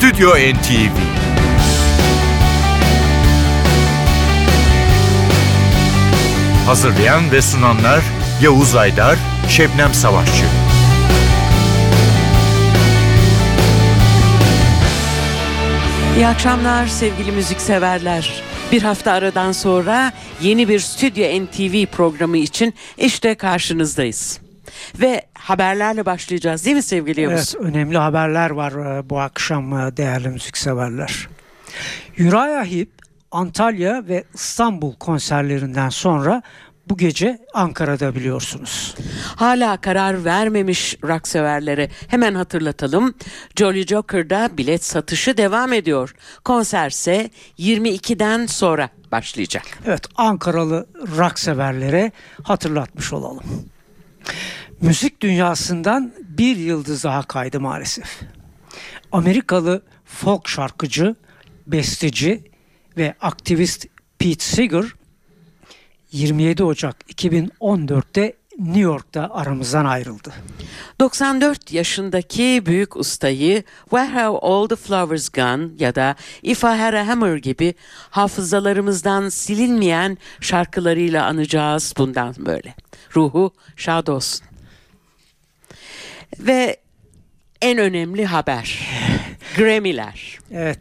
Stüdyo NTV Hazırlayan ve sunanlar Yavuz Aydar, Şebnem Savaşçı. İyi akşamlar sevgili müzikseverler. Bir hafta aradan sonra yeni bir Stüdyo NTV programı için işte karşınızdayız. Ve haberlerle başlayacağız değil mi sevgili Yavuz? Evet önemli haberler var e, bu akşam e, değerli müzikseverler. Uriah Heep Antalya ve İstanbul konserlerinden sonra bu gece Ankara'da biliyorsunuz. Hala karar vermemiş rock severlere hemen hatırlatalım. Jolly Joker'da bilet satışı devam ediyor. Konserse 22'den sonra başlayacak. Evet Ankaralı rock severlere hatırlatmış olalım. Müzik dünyasından bir yıldız daha kaydı maalesef. Amerikalı folk şarkıcı, besteci ve aktivist Pete Seeger 27 Ocak 2014'te New York'ta aramızdan ayrıldı. 94 yaşındaki büyük ustayı Where Have All the Flowers Gone ya da If I Had a Hammer gibi hafızalarımızdan silinmeyen şarkılarıyla anacağız bundan böyle. Ruhu şad olsun. Ve en önemli haber Grammy'ler. Evet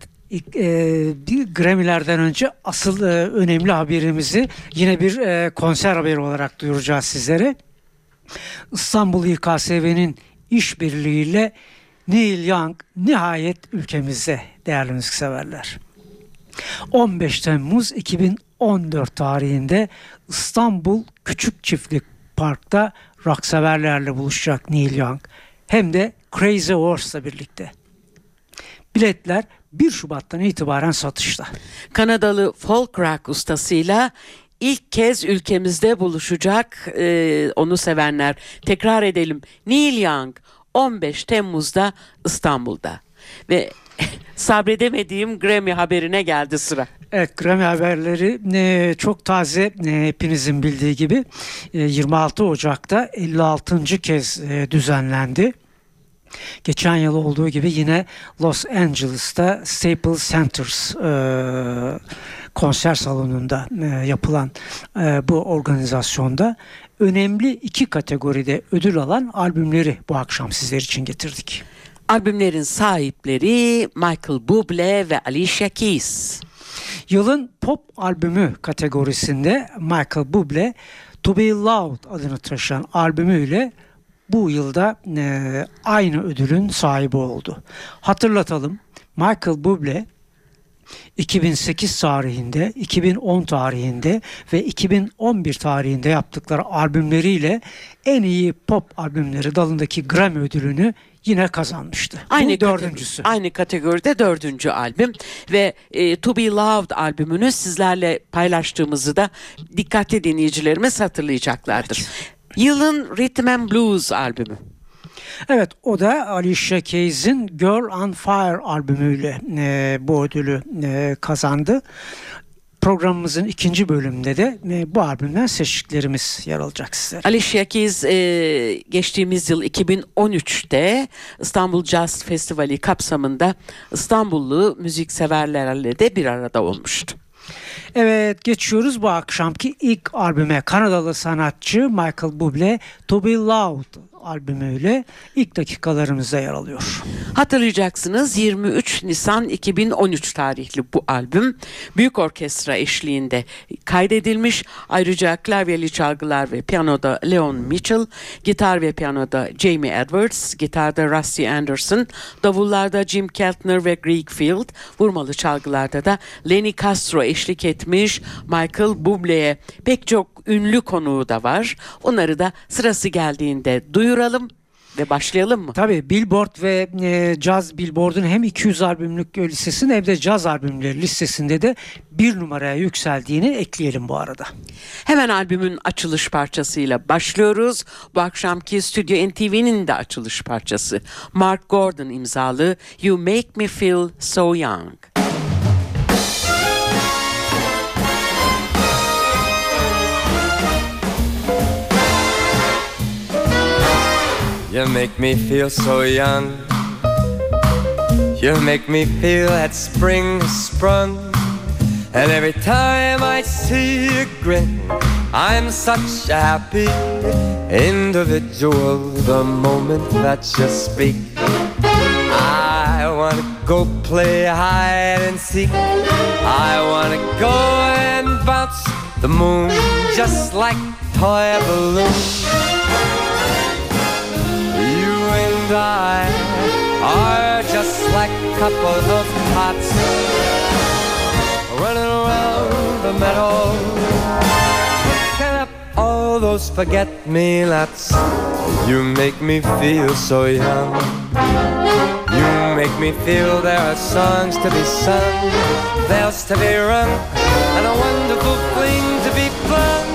e, bir Grammy'lerden önce asıl e, önemli haberimizi yine bir e, konser haberi olarak duyuracağız sizlere. İstanbul İKSV'nin işbirliğiyle Neil Young nihayet ülkemizde değerli müzikseverler. 15 Temmuz 2014 tarihinde İstanbul Küçük Çiftlik Park'ta rockseverlerle buluşacak Neil Young hem de Crazy Horse'la birlikte. Biletler 1 Şubat'tan itibaren satışta. Kanadalı folk rock ustasıyla ilk kez ülkemizde buluşacak e, onu sevenler. Tekrar edelim Neil Young 15 Temmuz'da İstanbul'da ve sabredemediğim Grammy haberine geldi sıra. Evet Grammy haberleri e, çok taze e, hepinizin bildiği gibi e, 26 Ocak'ta 56. kez e, düzenlendi. Geçen yıl olduğu gibi yine Los Angeles'ta Staples Centers e, konser salonunda e, yapılan e, bu organizasyonda önemli iki kategoride ödül alan albümleri bu akşam sizler için getirdik. Albümlerin sahipleri Michael Bublé ve Alicia Keys. Yılın pop albümü kategorisinde Michael Bublé To Be Loved adını taşıyan albümüyle bu yılda e, aynı ödülün sahibi oldu. Hatırlatalım Michael Bublé 2008 tarihinde, 2010 tarihinde ve 2011 tarihinde yaptıkları albümleriyle en iyi pop albümleri dalındaki Grammy ödülünü yine kazanmıştı. Aynı Bu dördüncüsü. Kategori, aynı kategoride dördüncü albüm ve e, To Be Loved albümünü sizlerle paylaştığımızı da dikkatli dinleyicilerimiz hatırlayacaklardır. Yılın Rhythm and Blues albümü. Evet o da Alicia Keys'in Girl on Fire albümüyle e, bu ödülü e, kazandı. Programımızın ikinci bölümünde de e, bu albümden seçtiklerimiz yer alacak sizlere. Alicia Keys e, geçtiğimiz yıl 2013'te İstanbul Jazz Festivali kapsamında İstanbullu müzikseverlerle de bir arada olmuştu. Evet geçiyoruz bu akşamki ilk albüme Kanadalı sanatçı Michael Bublé To Be Loved albümüyle ilk dakikalarımızda yer alıyor. Hatırlayacaksınız 23 Nisan 2013 tarihli bu albüm büyük orkestra eşliğinde kaydedilmiş. Ayrıca klavyeli çalgılar ve piyanoda Leon Mitchell, gitar ve piyanoda Jamie Edwards, gitarda Rusty Anderson, davullarda Jim Keltner ve Greg Field, vurmalı çalgılarda da Lenny Castro eşlik etmiş. Michael Bublé'ye pek çok ünlü konuğu da var. Onları da sırası geldiğinde duyuralım ve başlayalım mı? Tabii Billboard ve e, Jazz Billboard'un hem 200 albümlük listesinde hem de caz albümleri listesinde de bir numaraya yükseldiğini ekleyelim bu arada. Hemen albümün açılış parçasıyla başlıyoruz. Bu akşamki Stüdyo NTV'nin de açılış parçası. Mark Gordon imzalı You Make Me Feel So Young. You make me feel so young. You make me feel that spring has sprung. And every time I see you grin, I'm such a happy individual. The moment that you speak, I wanna go play hide and seek. I wanna go and bounce the moon just like toy balloon. And I are just like a couple of tots running around the meadow, picking up all those forget-me-nots. You make me feel so young. You make me feel there are songs to be sung, bells to be rung, and a wonderful fling to be flung.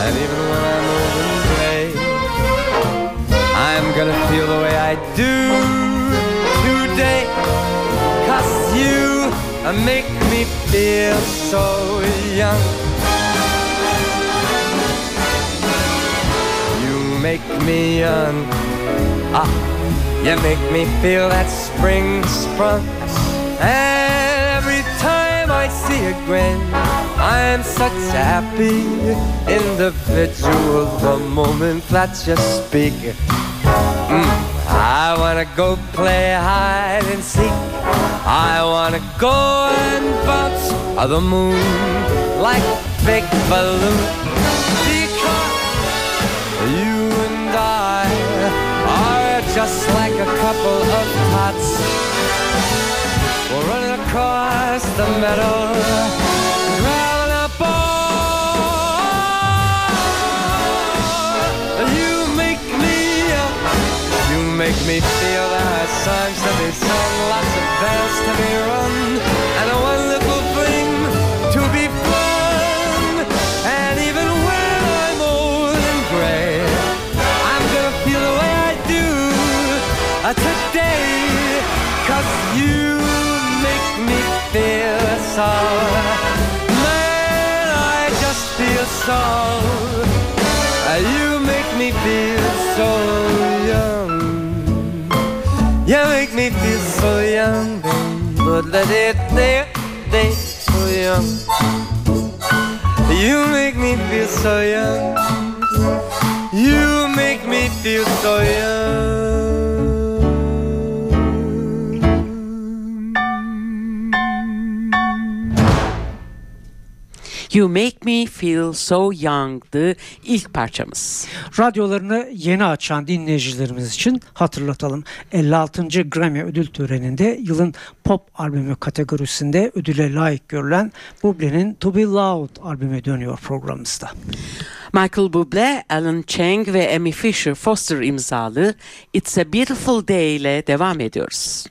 And even gonna feel the way I do today. Cause you make me feel so young. You make me young. Ah, you make me feel that spring sprung. And every time I see a grin, I'm such a happy individual. The moment that you speak, I wanna go play hide and seek. I wanna go and bounce on the moon like big balloon. Because you and I are just like a couple of tots. We're running across the meadow, make me feel there are songs to be sung, lots of bells to be rung, and a wonderful thing to be flung. And even when I'm old and gray, I'm gonna feel the way I do uh, today. Cause you make me feel so. Man, I just feel so. Uh, you make me feel so make me feel so young, but let it there, they so young. You make me feel so young. You make me feel so young. You Make Me Feel So Young'dı ilk parçamız. Radyolarını yeni açan dinleyicilerimiz için hatırlatalım. 56. Grammy ödül töreninde yılın pop albümü kategorisinde ödüle layık görülen Bublé'nin To Be Loud albümü dönüyor programımızda. Michael Bublé, Alan Chang ve Amy Fisher Foster imzalı It's a Beautiful Day ile devam ediyoruz.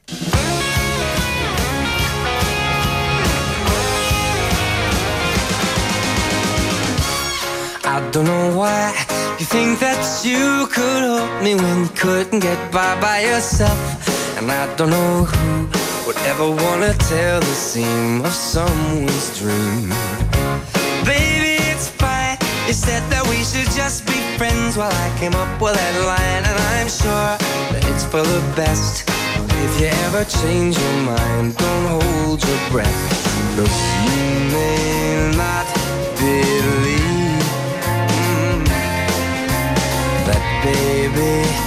I don't know why you think that you could help me when you couldn't get by by yourself. And I don't know who would ever wanna tell the seam of someone's dream. Baby, it's fine. You said that we should just be friends while I came up with that line, and I'm sure that it's for the best. If you ever change your mind, don't hold your breath. Look, you may not believe baby,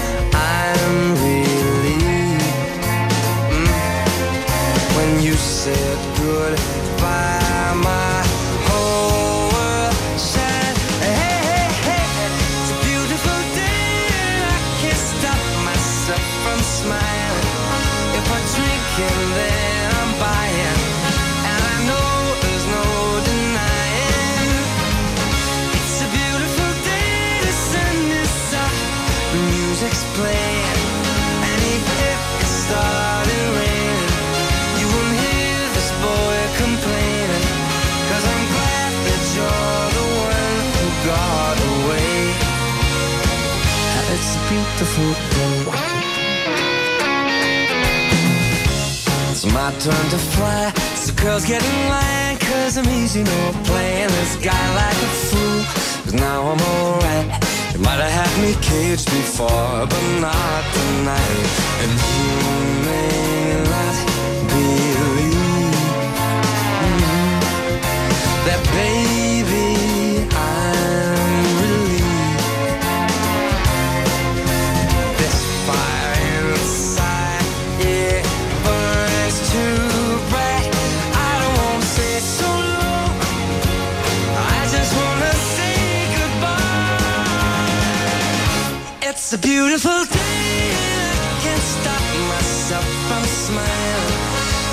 turn to fly. So girls get in line, cause I'm easy, you no know, playing this guy like a fool. Cause now I'm alright. You might have had me caged before, but not tonight. And you may not believe mm that baby. Beautiful day and I can't stop myself from smiling.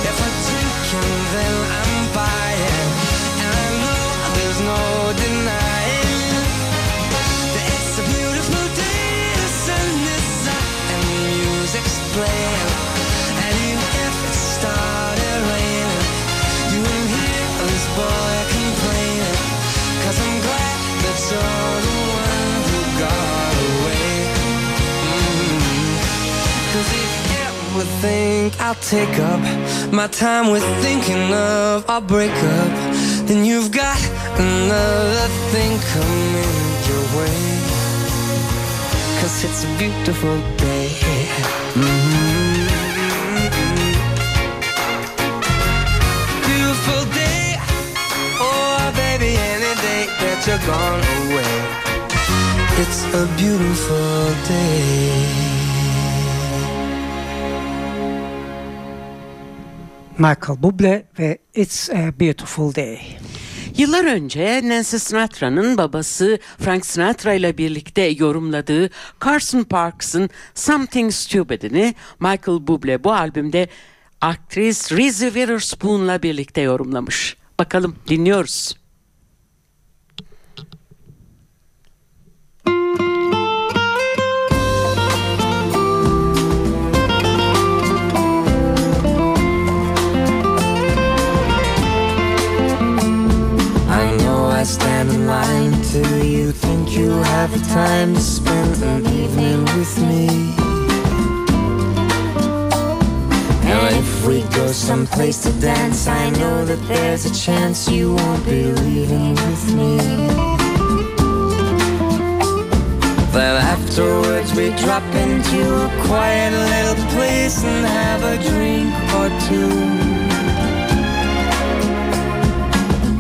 If I drink and then I'm think I'll take up my time with thinking of our breakup, then you've got another thing coming your way. Cause it's a beautiful day. Mhm. Beautiful day. Oh, baby, any day that you're gone away. It's a beautiful day. Michael Bublé ve It's a Beautiful Day. Yıllar önce Nancy Sinatra'nın babası Frank Sinatra ile birlikte yorumladığı Carson Parks'ın Something Stupid'ini Michael Bublé bu albümde aktris Reese Witherspoon'la birlikte yorumlamış. Bakalım dinliyoruz. Someplace to dance, I know that there's a chance you won't be leaving with me. Then afterwards we drop into a quiet little place and have a drink or two.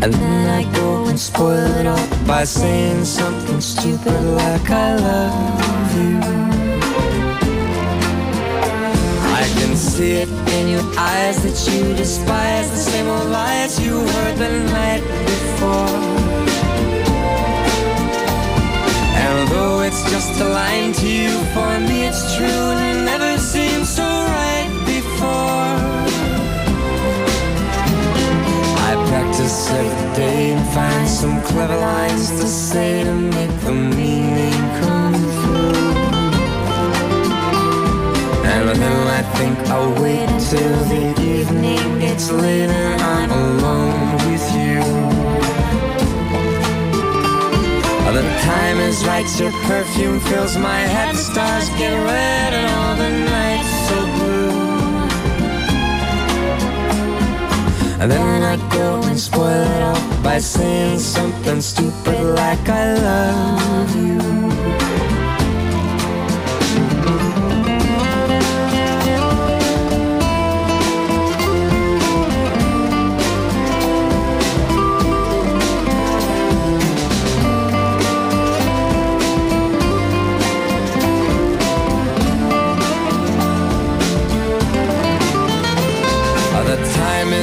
And then I go and spoil it all by saying something stupid like I love you. See it in your eyes that you despise the same old lies you heard the night before. And though it's just a line to you, for me it's true and it never seemed so right before. I practice every day and find some clever lines to say to make the meaning come Then I think I'll wait till the evening It's late and I'm alone with you. The time is right, your perfume fills my head, the stars get red and all the nights so blue. And then I go and spoil it all by saying something stupid like I love you.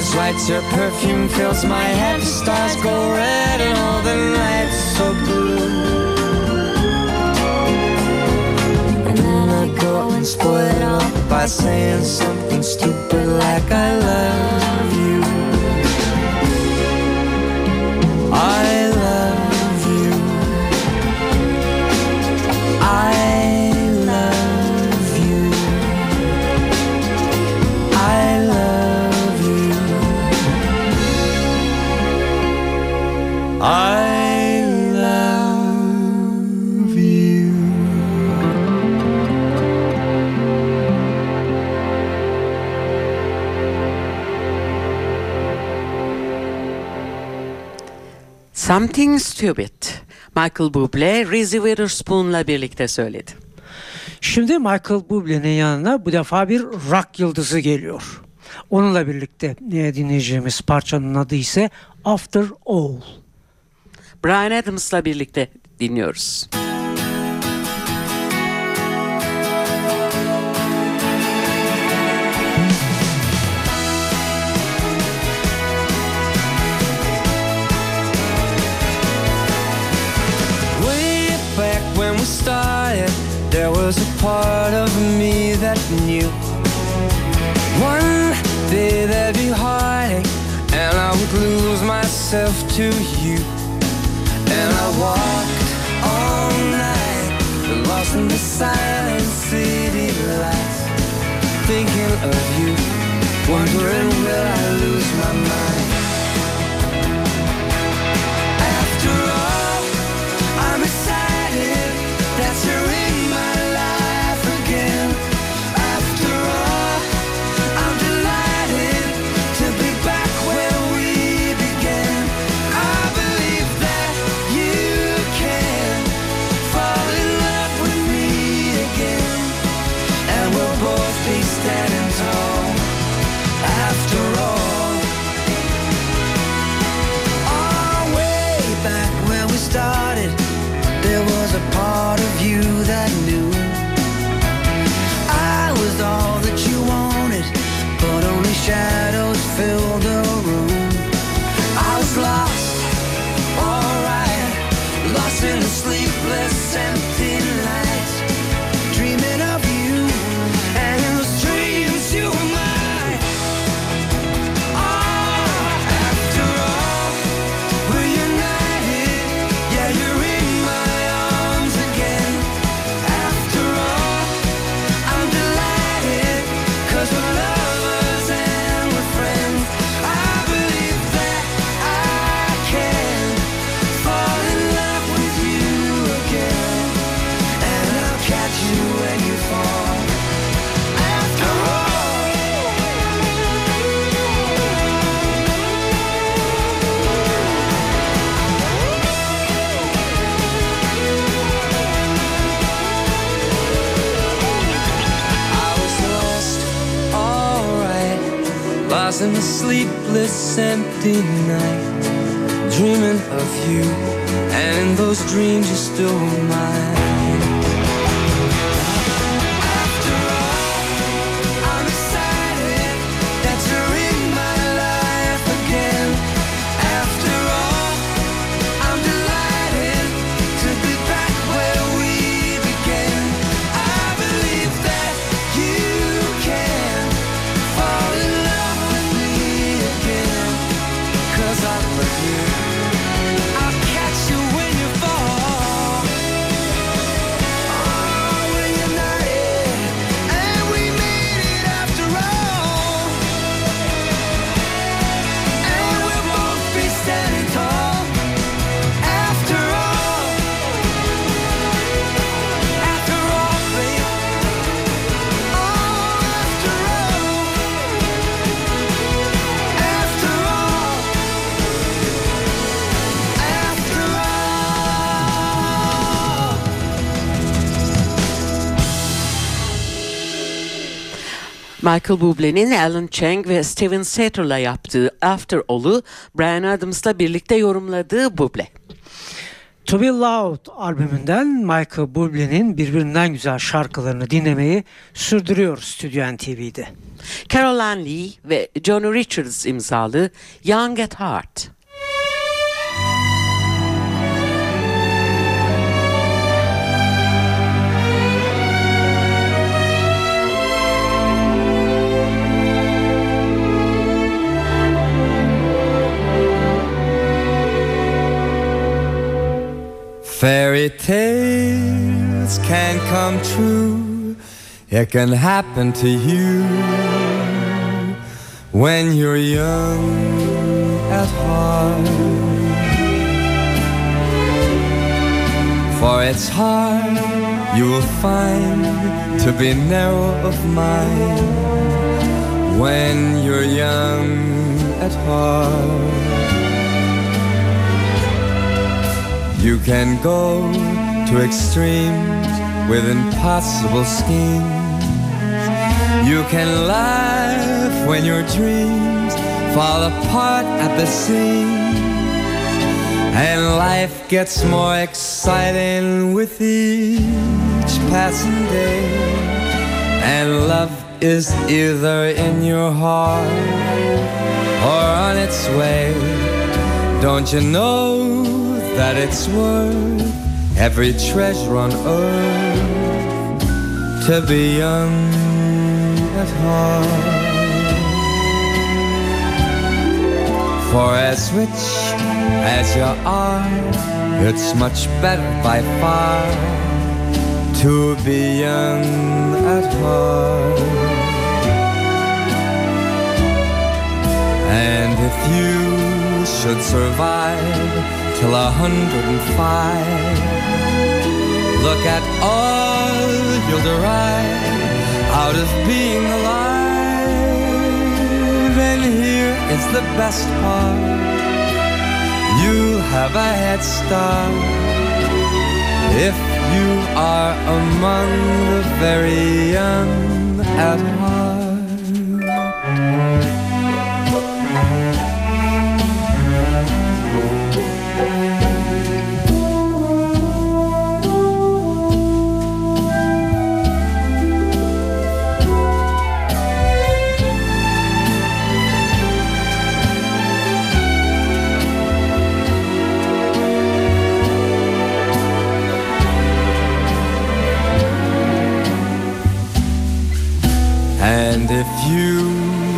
Is right, your perfume fills my head. Stars go red and all the nights so blue. And then I go and spoil it all by saying something stupid like I love you. Something Stupid. Michael Bublé, Reese Witherspoon'la birlikte söyledi. Şimdi Michael Bublé'nin yanına bu defa bir rock yıldızı geliyor. Onunla birlikte e, dinleyeceğimiz parçanın adı ise After All. Brian Adams'la birlikte dinliyoruz. Way back when we started, there was a you. One day there'd be heartache, and I would lose myself to you. And I walked all night, lost in the silent city lights, thinking of you, wondering will I lose my mind. Night. Dreaming of you, and in those dreams you're still Michael Bublé'nin Alan Chang ve Steven Satter'la yaptığı After All'u Brian Adams'la birlikte yorumladığı Bublé. To Be Loud albümünden Michael Bublé'nin birbirinden güzel şarkılarını dinlemeyi sürdürüyor Stüdyo NTV'de. Caroline Lee ve Johnny Richards imzalı Young at Heart. Fairy tales can come true. It can happen to you when you're young at heart. For it's hard, you will find, to be narrow of mind when you're young at heart. You can go to extremes with impossible schemes. You can laugh when your dreams fall apart at the seams. And life gets more exciting with each passing day. And love is either in your heart or on its way. Don't you know that it's worth every treasure on earth to be young at heart. For as rich as you are, it's much better by far to be young at heart. And if you should survive till a hundred and five, look at all you'll derive out of being alive. And here is the best part you'll have a head start if you are among the very young at heart.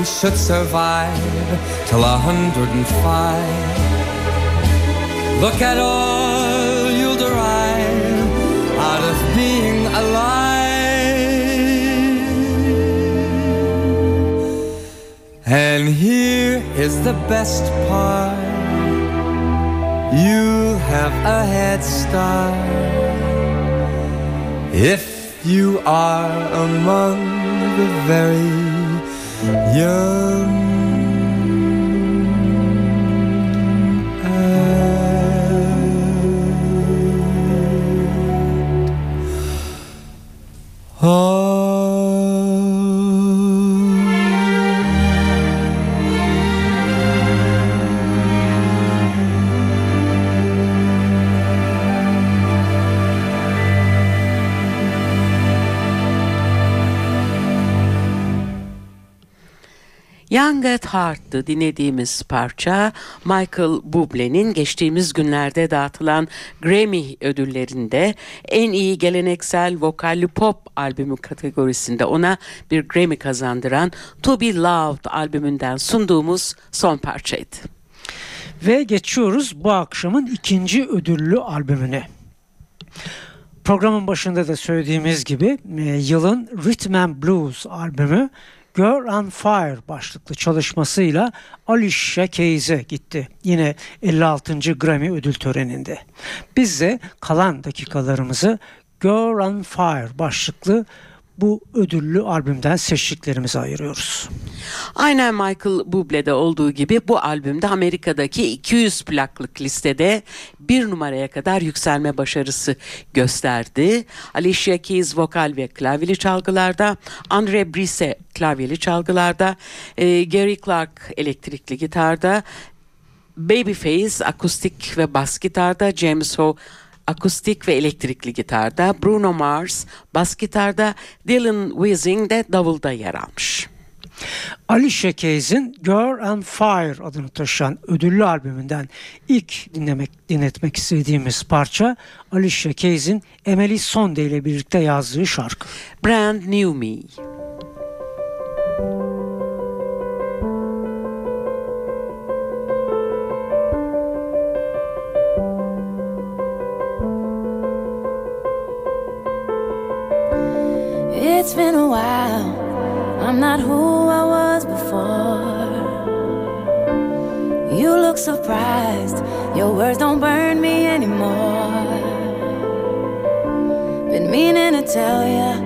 Should survive till a hundred and five, look at all you'll derive out of being alive. And here is the best part. You'll have a head start. If you are among the very 人。Young at Heart'tı dinlediğimiz parça Michael Bublé'nin geçtiğimiz günlerde dağıtılan Grammy ödüllerinde en iyi geleneksel vokalli pop albümü kategorisinde ona bir Grammy kazandıran To Be Loved albümünden sunduğumuz son parçaydı. Ve geçiyoruz bu akşamın ikinci ödüllü albümüne. Programın başında da söylediğimiz gibi e, yılın Rhythm and Blues albümü Girl on Fire başlıklı çalışmasıyla Alicia Keys'e gitti. Yine 56. Grammy ödül töreninde. Biz de kalan dakikalarımızı Girl on Fire başlıklı bu ödüllü albümden seçtiklerimizi ayırıyoruz. Aynen Michael Bublé'de olduğu gibi bu albümde Amerika'daki 200 plaklık listede bir numaraya kadar yükselme başarısı gösterdi. Alicia Keys vokal ve klavyeli çalgılarda, Andre Brise klavyeli çalgılarda, e, Gary Clark elektrikli gitarda, Babyface akustik ve bas gitarda, James Ho akustik ve elektrikli gitarda, Bruno Mars bas gitarda, Dylan Weezing de davulda yer almış. Alicia Keys'in Girl on Fire adını taşıyan ödüllü albümünden ilk dinlemek dinletmek istediğimiz parça Alicia Keys'in Emily Sonde ile birlikte yazdığı şarkı. Brand New Me. It's been a while. I'm not who I was before. You look surprised. Your words don't burn me anymore. Been meaning to tell ya,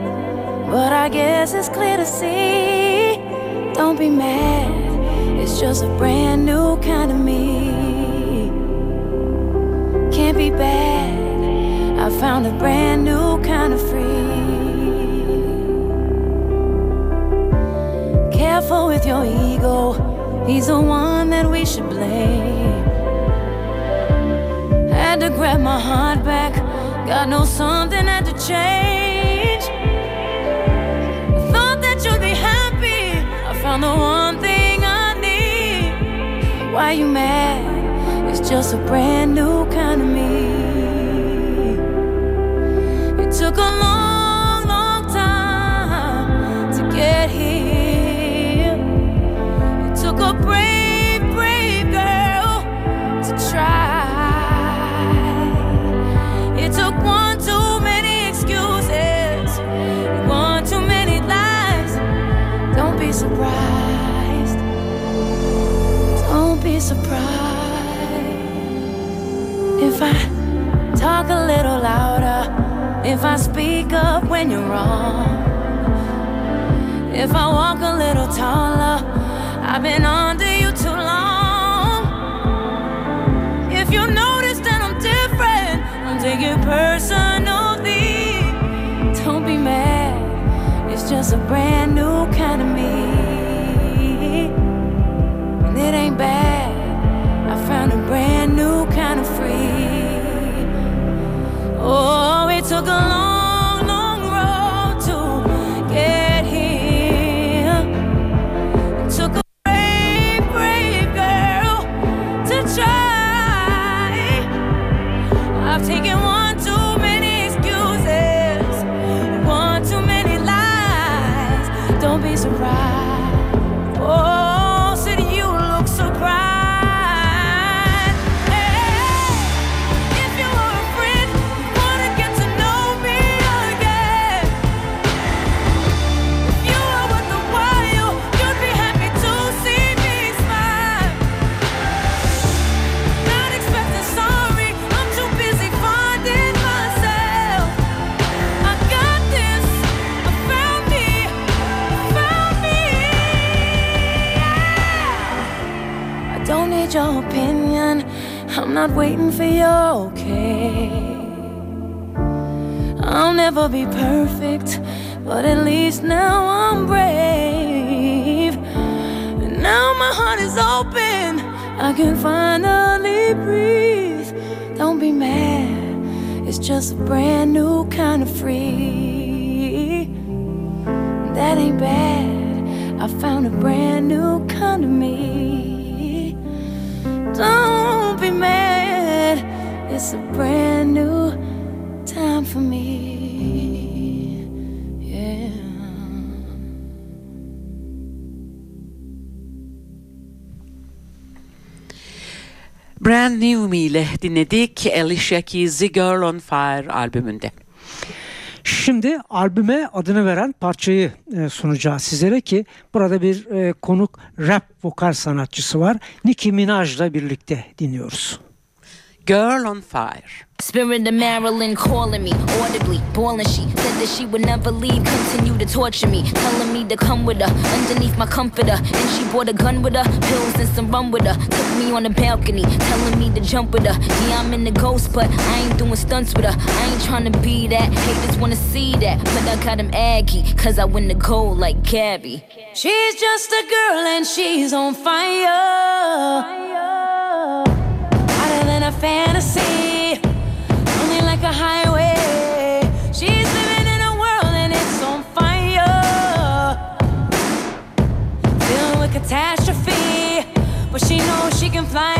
but I guess it's clear to see. Don't be mad. It's just a brand new kind of me. Can't be bad. I found a brand new kind of free. Careful with your ego, he's the one that we should blame. Had to grab my heart back, God knows something had to change. I thought that you'd be happy, I found the one thing I need. Why you mad? It's just a brand new kind of me. Not waiting for your okay. I'll never be perfect, but at least now I'm brave. And now my heart is open, I can finally breathe. Don't be mad, it's just a brand new kind of free. That ain't bad, I found a brand new kind of me. Don't it's a brand new time for me. Yeah. Brand New Me ile dinledik Alicia Keys'i Girl on Fire albümünde. Şimdi albüme adını veren parçayı e, sunacağız sizlere ki burada bir e, konuk rap vokal sanatçısı var. Nicki Minaj'la birlikte dinliyoruz. Girl on Fire. Spirit of Marilyn calling me audibly, bawling. She said that she would never leave, continue to torture me, telling me to come with her underneath my comforter. And she brought a gun with her, pills and some rum with her. Took me on the balcony, telling me to jump with her. Yeah, I'm in the ghost, but I ain't doing stunts with her. I ain't trying to be that. Haters wanna see that, but I got him aggy, cause I win the gold like Gabby. She's just a girl and she's on fire. Than a fantasy, only like a highway. She's living in a world and it's on fire. Filled with catastrophe, but she knows she can fly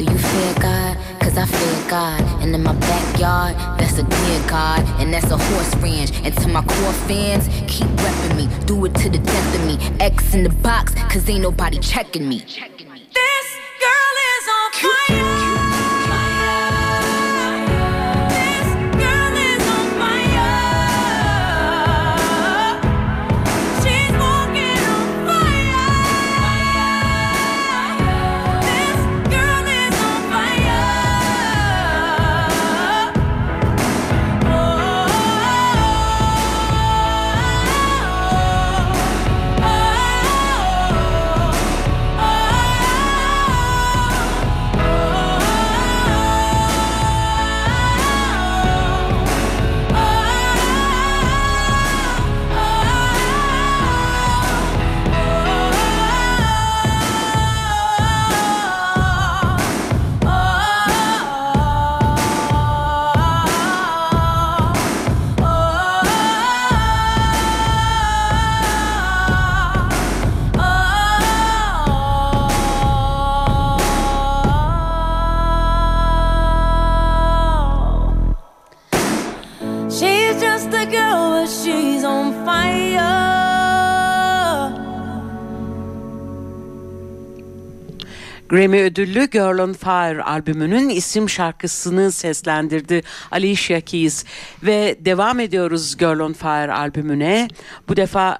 Do you fear God? Cause I fear God. And in my backyard, that's a dear God. And that's a horse ranch. And to my core fans, keep repping me. Do it to the death of me. X in the box, cause ain't nobody checking me. Grammy ödüllü Girl on Fire albümünün isim şarkısını seslendirdi Alicia Keys ve devam ediyoruz Girl on Fire albümüne. Bu defa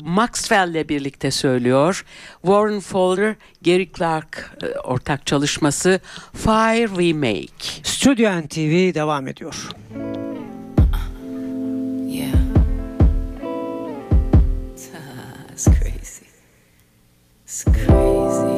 Maxwell'le birlikte söylüyor. Warren Fowler, Gary Clark e, ortak çalışması Fire We Make. Stüdyo NTV devam ediyor. It's crazy. It's crazy.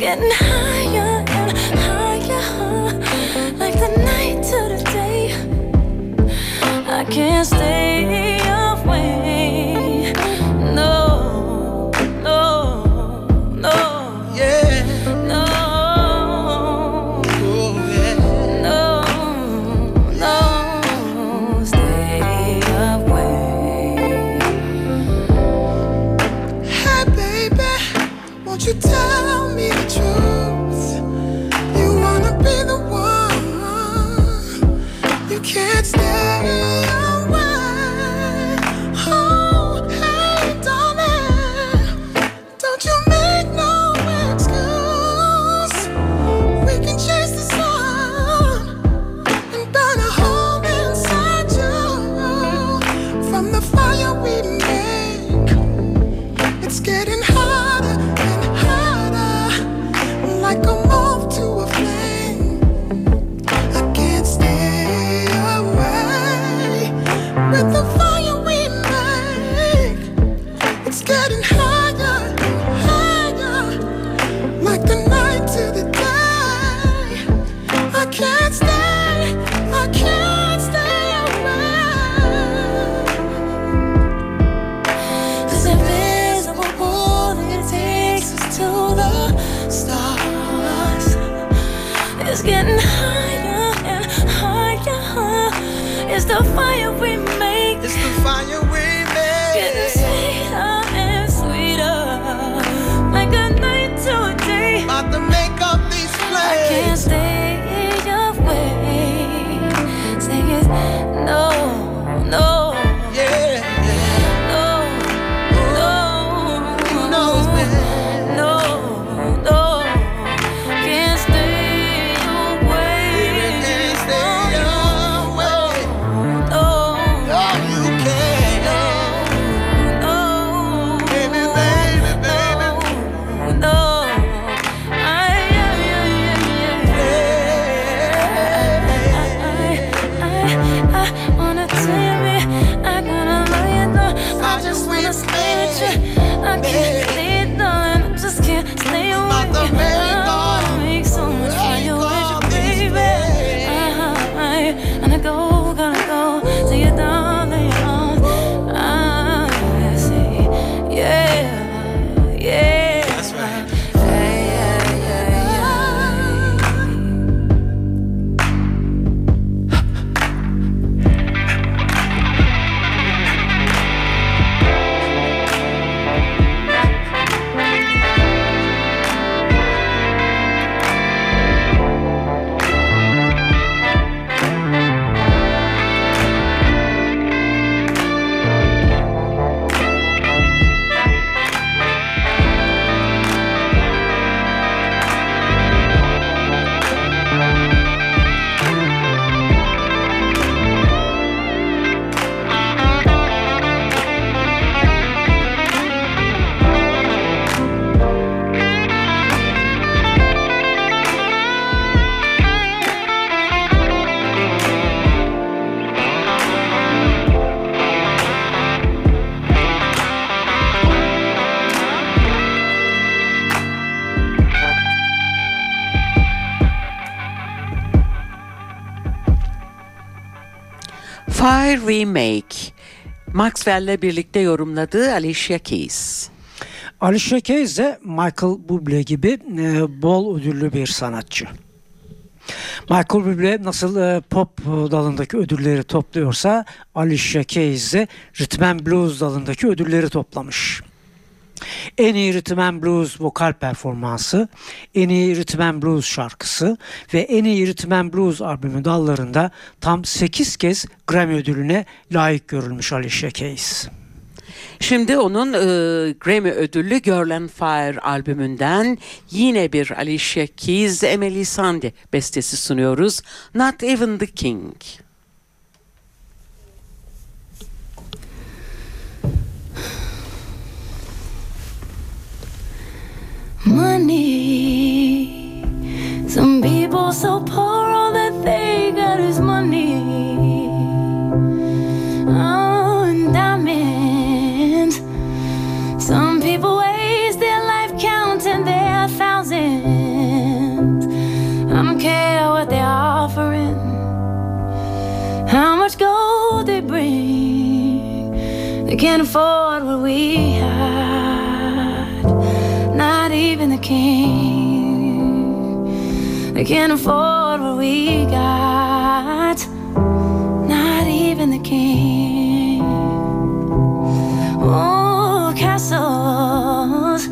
getting higher and higher, like the night to the day. I can't stay. the fire Remake. Maxwell'le birlikte yorumladığı Alicia Keys. Alicia Keys de Michael Bublé gibi e, bol ödüllü bir sanatçı. Michael Bublé nasıl e, pop dalındaki ödülleri topluyorsa Alicia Keys de Rhythm and Blues dalındaki ödülleri toplamış. En iyi Rhythm and Blues vokal performansı, en iyi Rhythm and Blues şarkısı ve en iyi Rhythm and Blues albümü dallarında tam 8 kez Grammy ödülüne layık görülmüş Alicia Keys. Şimdi onun e, Grammy ödüllü Girl and Fire albümünden yine bir Alicia Keys, Emily Sandé bestesi sunuyoruz. Not Even the King. Money. Some people so poor, all that they got is money. Oh, and diamonds. Some people waste their life counting their thousands. I don't care what they're offering, how much gold they bring. They can't afford what we had, not even the king. They can't afford what we got, not even the king. Oh, castles.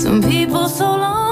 Some people so lonely,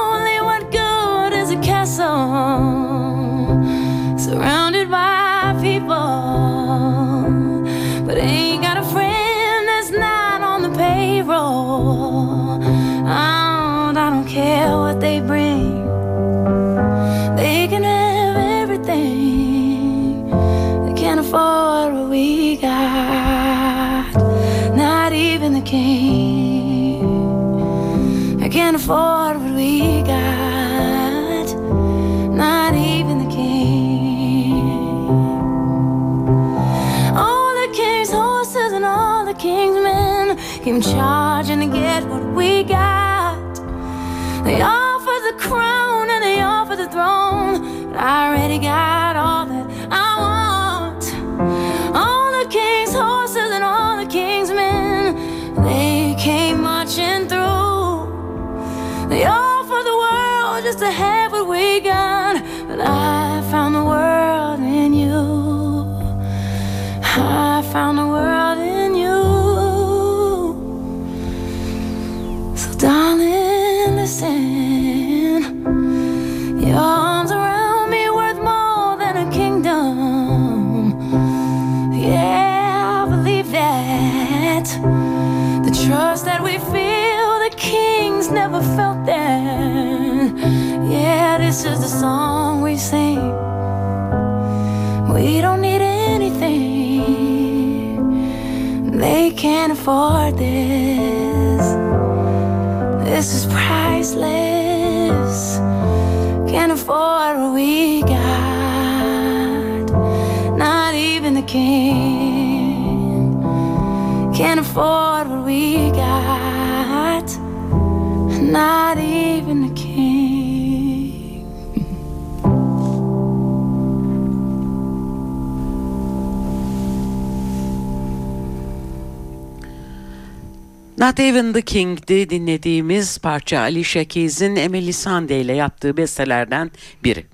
afford what we got. Not even the king. All the king's horses and all the king's men came charging to get what we got. They offer the crown and they offer the throne, but I already got They can't this. This is priceless. Can't afford what we got. Not even the king. Can't afford what we got. Not Not Even the King'di dinlediğimiz parça Alicia Keys'in Emily Sandé ile yaptığı bestelerden biri.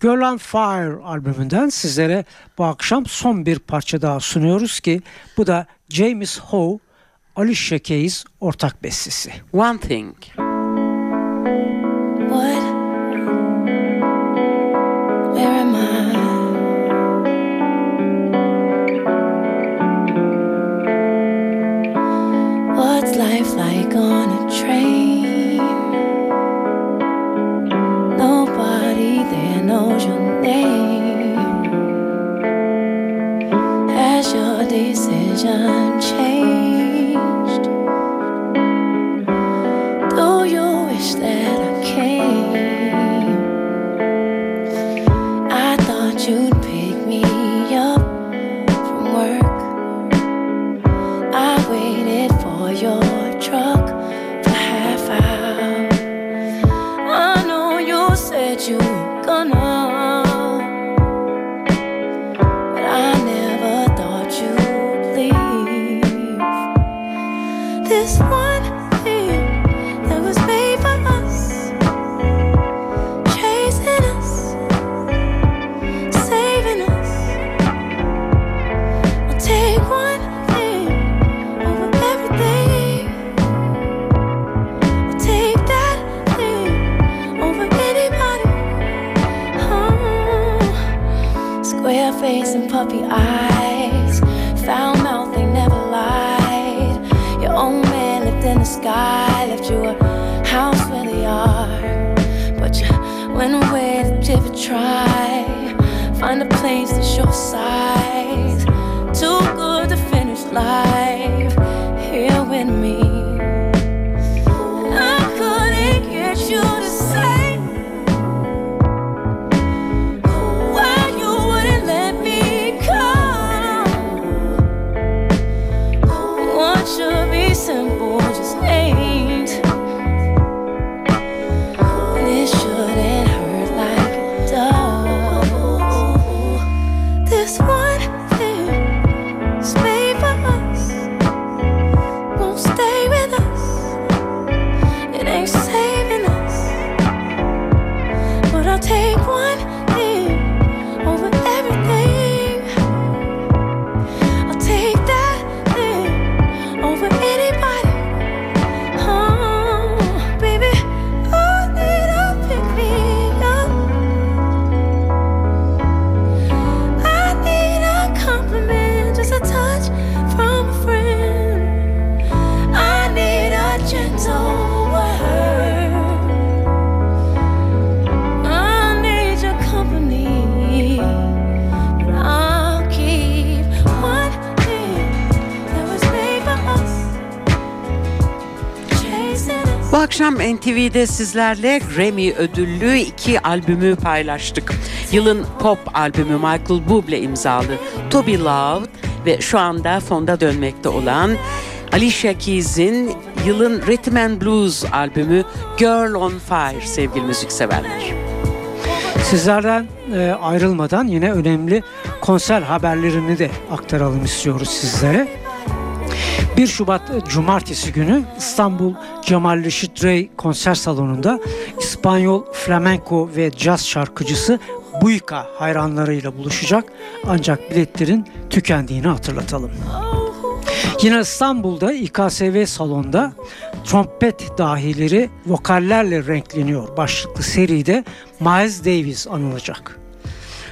Girl on Fire albümünden sizlere bu akşam son bir parça daha sunuyoruz ki bu da James Howe, Alicia Keys ortak bestesi. One Thing. Decision changed? Do you wish that I came? I thought you'd pick me up from work. I waited for your truck for half hour. I know you said you gonna, eyes. Foul mouth, they never lied. Your own man lived in the sky, left you a house where they are. But you went away to a try. I'll take one akşam NTV'de sizlerle Grammy ödüllü iki albümü paylaştık. Yılın pop albümü Michael Bublé imzalı To Be Loved ve şu anda fonda dönmekte olan Alicia Keys'in yılın Rhythm and Blues albümü Girl on Fire sevgili müzikseverler. Sizlerden e, ayrılmadan yine önemli konser haberlerini de aktaralım istiyoruz sizlere. 1 Şubat Cumartesi günü İstanbul Cemal Reşit Rey konser salonunda İspanyol flamenco ve caz şarkıcısı Buika hayranlarıyla buluşacak ancak biletlerin tükendiğini hatırlatalım. Yine İstanbul'da İKSV salonda trompet dahileri vokallerle renkleniyor başlıklı seride Miles Davis anılacak.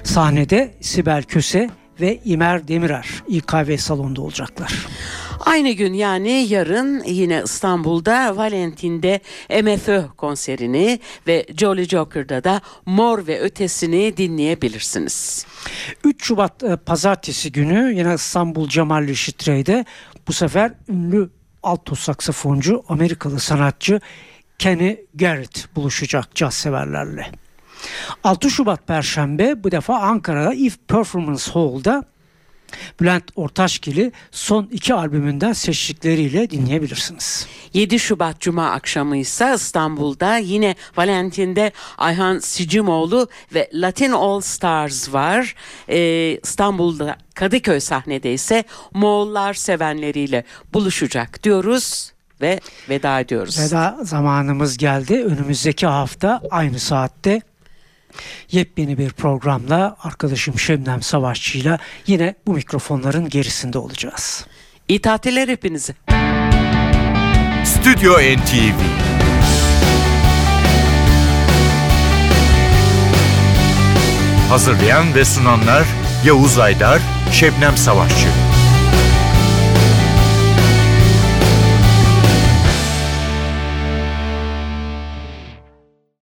Sahnede Sibel Köse ve İmer Demirer İKV salonda olacaklar. Aynı gün yani yarın yine İstanbul'da Valentin'de MFÖ konserini ve Jolly Joker'da da Mor ve Ötesini dinleyebilirsiniz. 3 Şubat e, pazartesi günü yine İstanbul Cemal Reşit Rey'de bu sefer ünlü alto saksafoncu Amerikalı sanatçı Kenny Garrett buluşacak caz severlerle. 6 Şubat Perşembe bu defa Ankara'da If Performance Hall'da Bülent Ortaçgil'i son iki albümünden seçtikleriyle dinleyebilirsiniz. 7 Şubat Cuma akşamı ise İstanbul'da yine Valentin'de Ayhan Sicimoğlu ve Latin All Stars var. Ee, İstanbul'da Kadıköy sahnede ise Moğollar sevenleriyle buluşacak diyoruz ve veda ediyoruz. Veda zamanımız geldi. Önümüzdeki hafta aynı saatte yepyeni bir programla arkadaşım Şebnem Savaşçı'yla yine bu mikrofonların gerisinde olacağız. İyi tatiller hepinize. Stüdyo NTV Hazırlayan ve sunanlar Yavuz Aydar, Şebnem Savaşçı